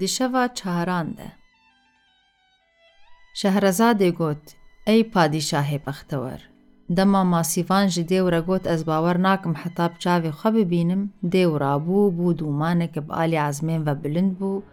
دیشەوە چاراندە. شەهرەزادێ گوت، ئەی پادیشاهێ بەختەوەر. دەما ماسیڤان ji دێورە گوت ئەس باوەڕ ناکەم حتا بچاوێ خە ببینم دێورابوو بوو دوومانێکە بەعالی ئازمێن بە بلند بوو،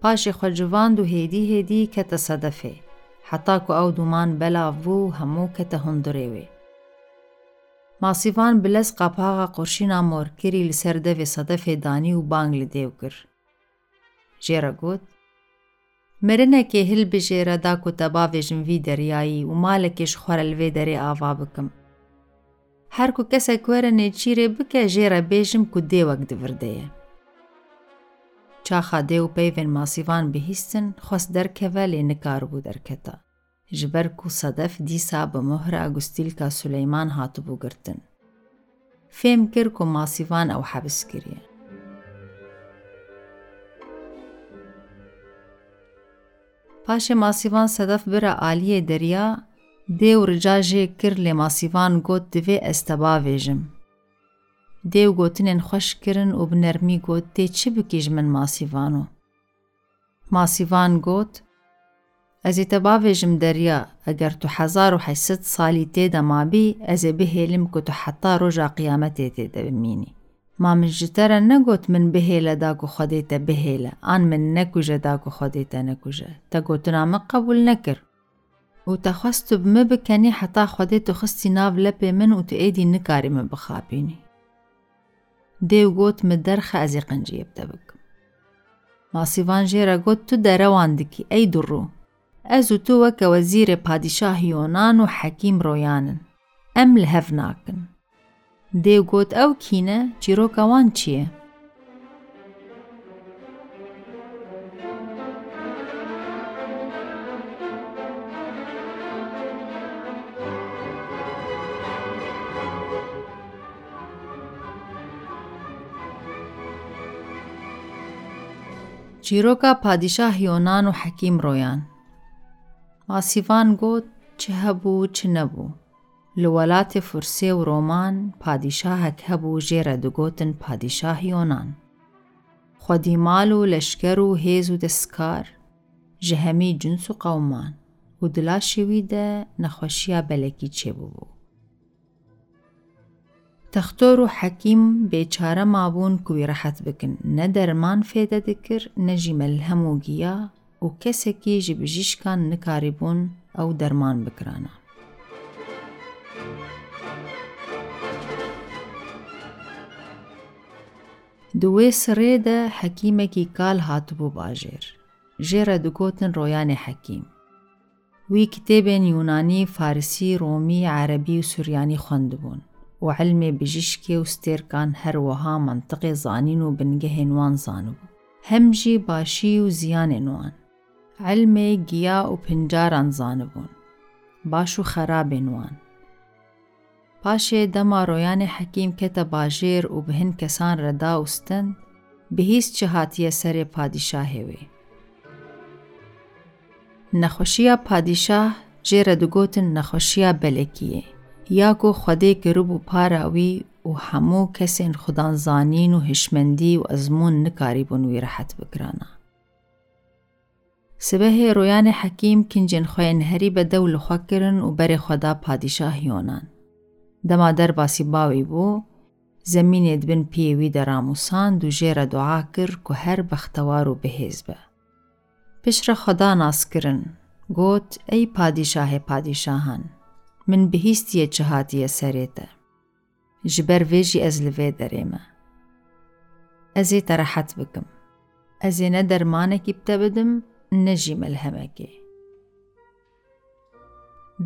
پاشی خەجیواند و هێدی هێدی کەتە سەدەفێ، حەتاکو ئەو دوومان بەلاو بوو هەموو کەتە هەندرێوێ. ماسیڤان بلەس قاپاغا قورشینا مۆرکری لەسەر دەوێ سەدەفێ دانی و بانگ لە دێو کرد. جێرە گوت مرنێکێ هلبژێرە دا کۆتە باوێژم وی دەریایی و مالێکیش خۆرە لێ دەرێ ئاوا بکەم هەر کو کەسێک وەرە نێچیرێ بکە ژێرە بێژم کو دێوەک دووردەیە چاخا دێ و پەیێن ماسیوان بهیستن خۆست دەرکەوە لێ نکار بوو دەرکەتە ji ber ku sedef dîsa bi mohra Agustîlka Suleyman hatibû girtin. Fêm kir ku masîvan ew hebis kiriye. پاشێ ماسیوان سەدەف برە عالیە دەریا دێ و ڕجاژێک کرد لێ ماسیوان گوت دەوێ ئەستە باوێژم. دێو گوتنێن خۆشکردن و بنەرمی گوت تێ چی بکیژ من ماسیوان و ماسیوان گوت ئەزی تە باوێژم دەریا ئەگەر تو 1970 سالی تێدا مابی ئەزێ بهێلم کو تو حتا ڕۆژا قیامەتێ تێ دەبمینی. ما من جترا نگوت من بهيلا داكو خديتا بهيلا آن من نكوجا داكو خديتا نكوجا تاگوتنا ما قبول نكر. و تخستو بم بكني حتى خديتو خستي ناف لبي من و تأيدي نكاري من بخابيني ديو گوت من درخ ازي قنجي بتبك ما سيفان جيرا گوت تو دروان دكي. أي درو. أزو تو وك وزير پادشاه يونان و حكيم رويانن. أم لهفناكن. دیو گوت او کینه چیروکا رو کوان چیروکا پادشاه یونان و حکیم رویان. ماسیفان گوت چه بو چه نبو. لوالات فرسی و رومان پادشاه کهب و جیره دوگوتن پادشاه یونان. خودی مال و لشکر و هیز دسکار جهمی جنس و قومان و دلا شویده نخوشی بلکی چه بو تختور و حکیم بیچاره مابون کوی رحت بکن نه درمان فیده دکر و کسی که جبجیشکان نکاری بون او درمان بکرانه. دوێ سرێدە حەکیمێکی کال هاتبوو باژێر. ژێرە دوگوتن ڕۆیانێ حەکیم. وی کتێبێن یوونانی فارسی ڕۆمی عەربی و سوریانی خوندبوون و علمێ بژشکێ و ستێرکان هەروەها منطقێ زانین و بنگەهێنوان زانبوو هەمژی باشی و زیانێنوان علمێ گیا و پنجاران زانبوون باش و خەرابێنوان پاشه دما رویان حکیم که و بهن کسان ردا استن بهیس چهاتیه سر پادشاه وی. نخوشیا پادشاه جه ردگوتن نخوشیا بلکیه یا کو خوده ربو و پاراوی و همو کسین خودان زانین و هشمندی و ازمون نکاری بونوی راحت بکرانا. سبه رویان حکیم کنجن خوین هری بدول دول خوکرن و بر خدا پادشاه یونان. دما درباسی باوی بو زمینی دبن پیوی دراموسان دو جیر دعا کر که هر بختوارو بهیز به. پیش را خدا ناسکرن، گوت ای پادیشاه پادیشاهان، من بهیستی چهاتی سریته. جبر ویجی از لوی دریم. ازی ترحت بکم. ازی ندرمانه کی بتبدم نجی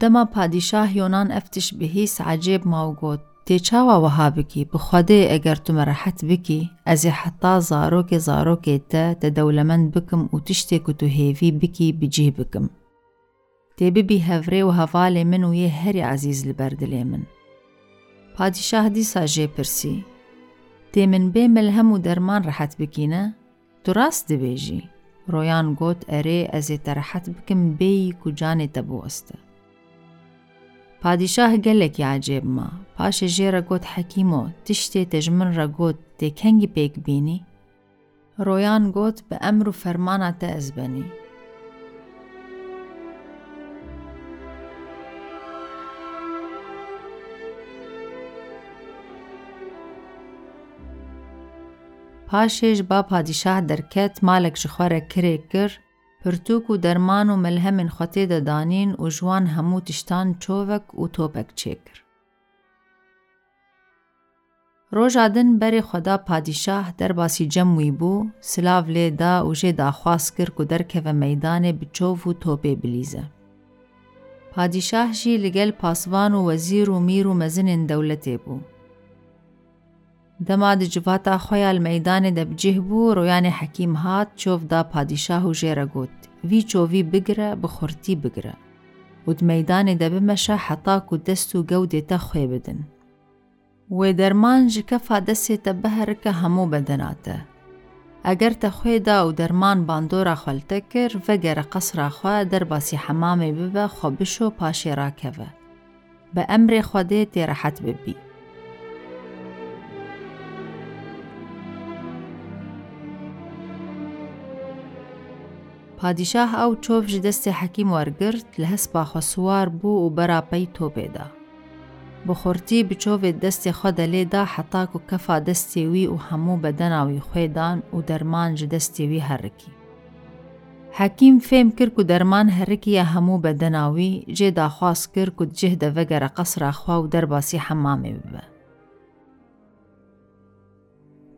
دما پادشاه یونان افتش به هیس عجیب ماو گود تی چاوا وها بکی بخوده اگر تو مرحت بکی ازی حتا زاروک زاروک تا تدولمند بکم و تشتی کتو هیوی بکی بجی بکم. تی بی بی هفری و هفالی من و یه هری عزیز لبردلی من. پادشاه دی ساجه پرسی تی من بی ملهم و درمان رحت بکی نه تو راست دی بیجی رویان گوت اره ازی ترحت بکم بی کجان تبو استه پادیشاه hekîmo, tiştê te ji min re got tê kengî pêk bînî? ڕۆیان گوت بە ئەمر و فەرمانە تە ئەزبەنی پاشێش با پادیشاه دەرکەت مالێک ji خوارە کرێ پرتوک و درمان و ملهمین خوتێ دەدانین و ژوان هەموو تشتان چۆڤک و تۆپەک چێکرد. ڕۆژا دن بەرێ خدا پادیشاح دەرباسی جەمووی بوو، سلااو لێدا و ژێ داخواست کرد و دەرکەوە مەدانێ بچۆڤ و تۆپێ بلیزە. پادیشاح ژی لەگەل پاسوان و وەزیر و میر و مەزنین دەولەتێ بوو. دما دجباتا خویال میدان دبجه بو رویان حکیم هات چوف دا پادیشاه و جیره گوت وی چووی بگره بخورتی بگره و د میدان دبمشه حتا کو دستو گوده تا خوی بدن. و درمان جکفا دسته تا بهر که همو بدناته اگر ته خوی دا او درمان باندورا خلته کر وگر قصر خوا در باسی حمامه ببه خو بشو پاشی راکوه به امر خوده تی راحت ببی. پادیشاه ئەو چۆپژی دەستی حەکیم وەرگرت لە هەست پاخەسووار بوو و بەراپەی تۆبێدا. بخۆرتی بچۆوێت دەستی خۆ دەلێدا حەتاک و کەفا دەستێوی و هەموو بەدەناوی خوێدان و دەرمانج دەستێوی هەڕکی. حەکیم فێم کرد و دەرمان هەرکیە هەموو بەدەناوی جێداخواست کرد و جێ دەڤگەرە قەسراخوا و دەرباسی حەمامێ ببە.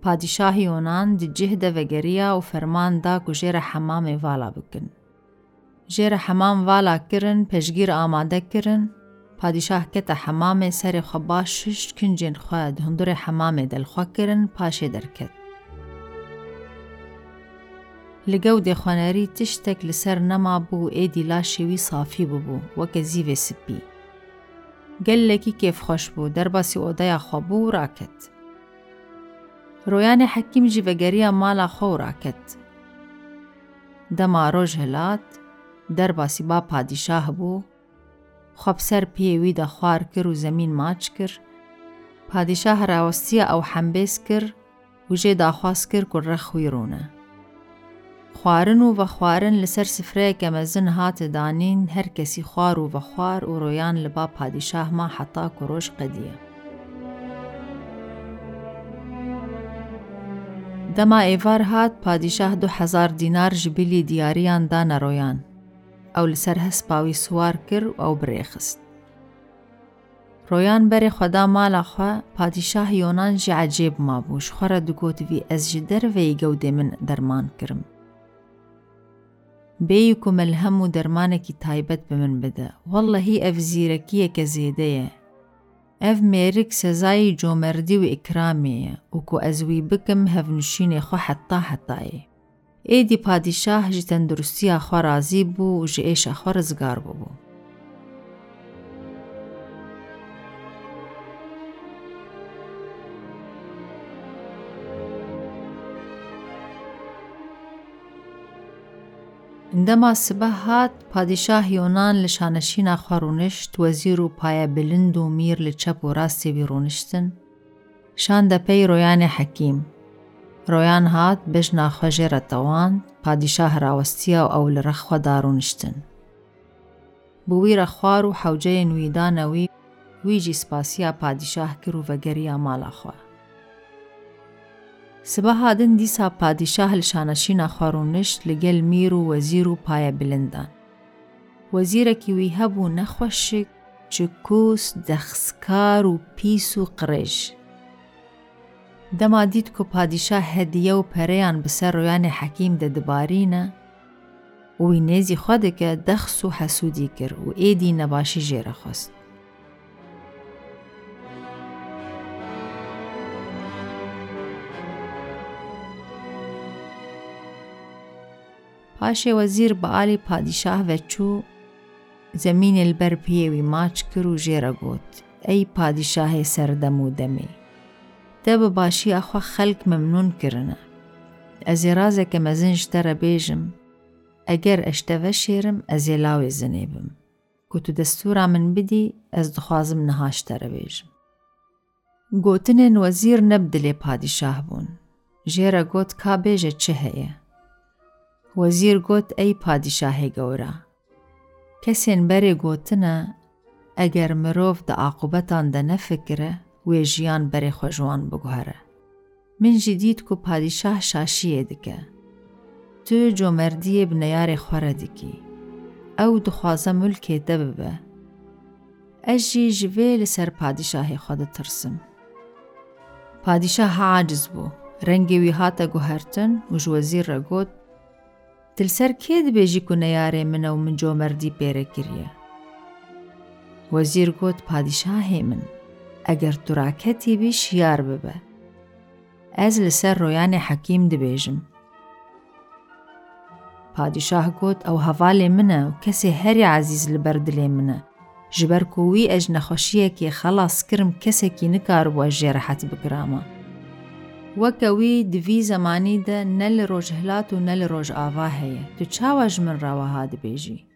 پادشاه یونان دی جه ده وگریا و فرمان دا کو جیر حمام والا بکن. جیر حمام والا کرن پشگیر آماده کرن پادشاه کت حمام سر خبا شش کنجین خواد هندور حمام دل خوا کرن پاشه در کت. لگەو دێخوانەری تشتێک لەسەر نەما بوو ئێدی لاشێوی سافی ببوو وەکە زیوێ سپی. گەلێکی کێفخۆش بوو دەرباسی ئۆدەیە خۆبوو و ڕاکت. ڕۆیانێ حەکیم ژیڤەگەریە ماڵا خۆڕاکەت. دەما ڕۆژ هەلات دەرباسی با پادیشاه بوو، خۆبسەر پێوی دە خوار کرد و زەمین ماچ کرد، پادیشاه هەراوەستیە ئەو حەمبێز کرد وژێ داخواست کرد و ڕەخوی ڕوونە. خوارن و بە خوارن لەسەر سفرەیەکە مەزن هاتە دانین هەر کەسی خوار و بە خوار و ڕۆیان لە با پادیشاهما حتا و ڕۆژ قەدیە. دەما ئێوار هات پادیشاه دوهزار دینار ji bilî دیاریان دا نەڕۆیان. ئەو لەسەر هەسپاوی سووار کرد ئەو برێخست ڕۆیان بەرێ خۆدا مالاخوا پادیشاه یۆنان ژی عجێب مابووش خۆرە دوگوتوی ئەس ji دەرەوەی گەودێ من دەرمان کردم بێیک و مەلهەم و دەرمانێکی تایبەت بە من بدە. وەڵە هی ئەف زیرەکیەکە زێدەیە. ئەف مێرک سەزایی جۆمەردی و ئیکرامەیە وکو ئەزوی بکەم هەڤنشینێ خۆ حتا حتایە ئێدی پادیشاه ji تەندروستیە خۆرازی بوو ji ئێشە خۆ ڕزگار ببوو دەما سبە هات پادیشاه یۆنان لە شانەشینا خوارونشت وەزیر و پایە بلند و میر لە چەپ و ڕاستێوی ڕوونشتن. شان دەپەی ڕۆیانێ حەکیم. ڕۆیان هات بەش ناخۆژێرەتەوان پادیشاه هەراوەستیە و ئەو لە ڕەخوا داڕونشتن بوویرە خوار و حەوجەیە نویدانەوی ویجی سپاسیا پادیشاه کرد و vەگەریە ماڵاخوا سبە هادن دیسا پادیشاه لە شانەشینا خوارونشت لەگەل میر و وەزیر و پایە بلندان. وەزیرێکی وی هەبوو نەخۆشک چکوس دەخسکار و پیس و قڕێژ. دەما دیت کو پادیشا هەدیە و پەرەیان بسەر ڕۆیانێ حەکیم دەدبارینە، وی نێزی خوا دەکە دەخس و حەسوودی کرد و ئێدی نەباشی ژێرە خواست. پاشێ وەزیر بە ئالی پادیشاه vەچوو زەمینێ بەر پێوی ماچ کرد و ژێرە گوت. ئەی پادیشاهێ سەردەم و دەمێ دە بە باشی ئەخوا خەلک مەمنون کردنە ئەزێ ڕازێکە مەزنج دەرە بێژم ئەگەر ئەشتەڤە شێرم ئەزێ لاوێ زنێ بم. گوت و دەستورا من بدی ئەس دخوازم نەهاشتەرە بێژم گوتنێن وەزیر نەبدلێ پادیشاه بوون ژێرە گوت کا بێژە چه هەیە وەزیر گوت ئەی پادیشاهی گەورە کەسێن بەرێ گوتنە ئەگەر مرۆڤ دە ئاقوبەتان دەنەفکرە وێ ژیان بەرێ خۆژوان بگوهرە منجی دیت کو پادیشاه شاشیە دکە تو دیکی ئەو دخوازە ملکێ دە ببە ئەژ ژی ژvê li ser padîşahê xwe ditirsim. Padîşah aciz bû, rengê wî hate guhertin û ji wezîr re got, تلسەر کێ دبێژی کونەیارێ منە و من جۆمەردی پێرەگریە وەزیر گوت پادیشاهێ من ئەگەر توراکەتی بیش یار ببە. ئەز لەسەر ڕۆیانی حەکیم دبێژم. پادیشاه گوت ئەو هەواڵێ منە و کەسێ هەری عزیز لەبەر دلێ منە. ji ber ku wî ev ji nexweşiyekê xelas kirim kesekî nikar bû ez jê rehet bikirama. و د وی زمانې د نل روجهلات نل روج اواه هي ته چا من راوه هاد بیجی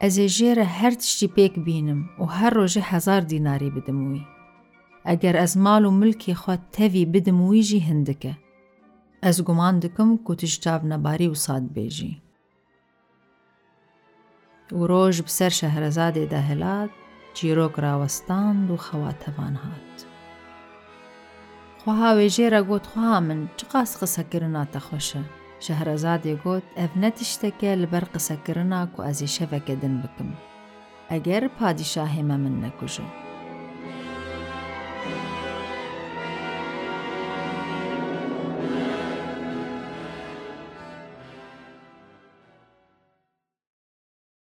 از جیره هر تشی بینم و هر روج هزار دیناری بدموی اگر از مال و ملکی خو ته وی بدموی هندکه از ګمان د کوم کو تشتاب نه باری بیجی و روج بسر شهرزاد د هلال چیرو و دو خواته هات. خواه و جیره گوت خواه من چه قاس قصه کرنا تخوشه؟ شهرزاد گوت اف نتشتکه لبر قصه کرنا کو ازی شفا کدن بکم. اگر پادشاه ممن نکوشه.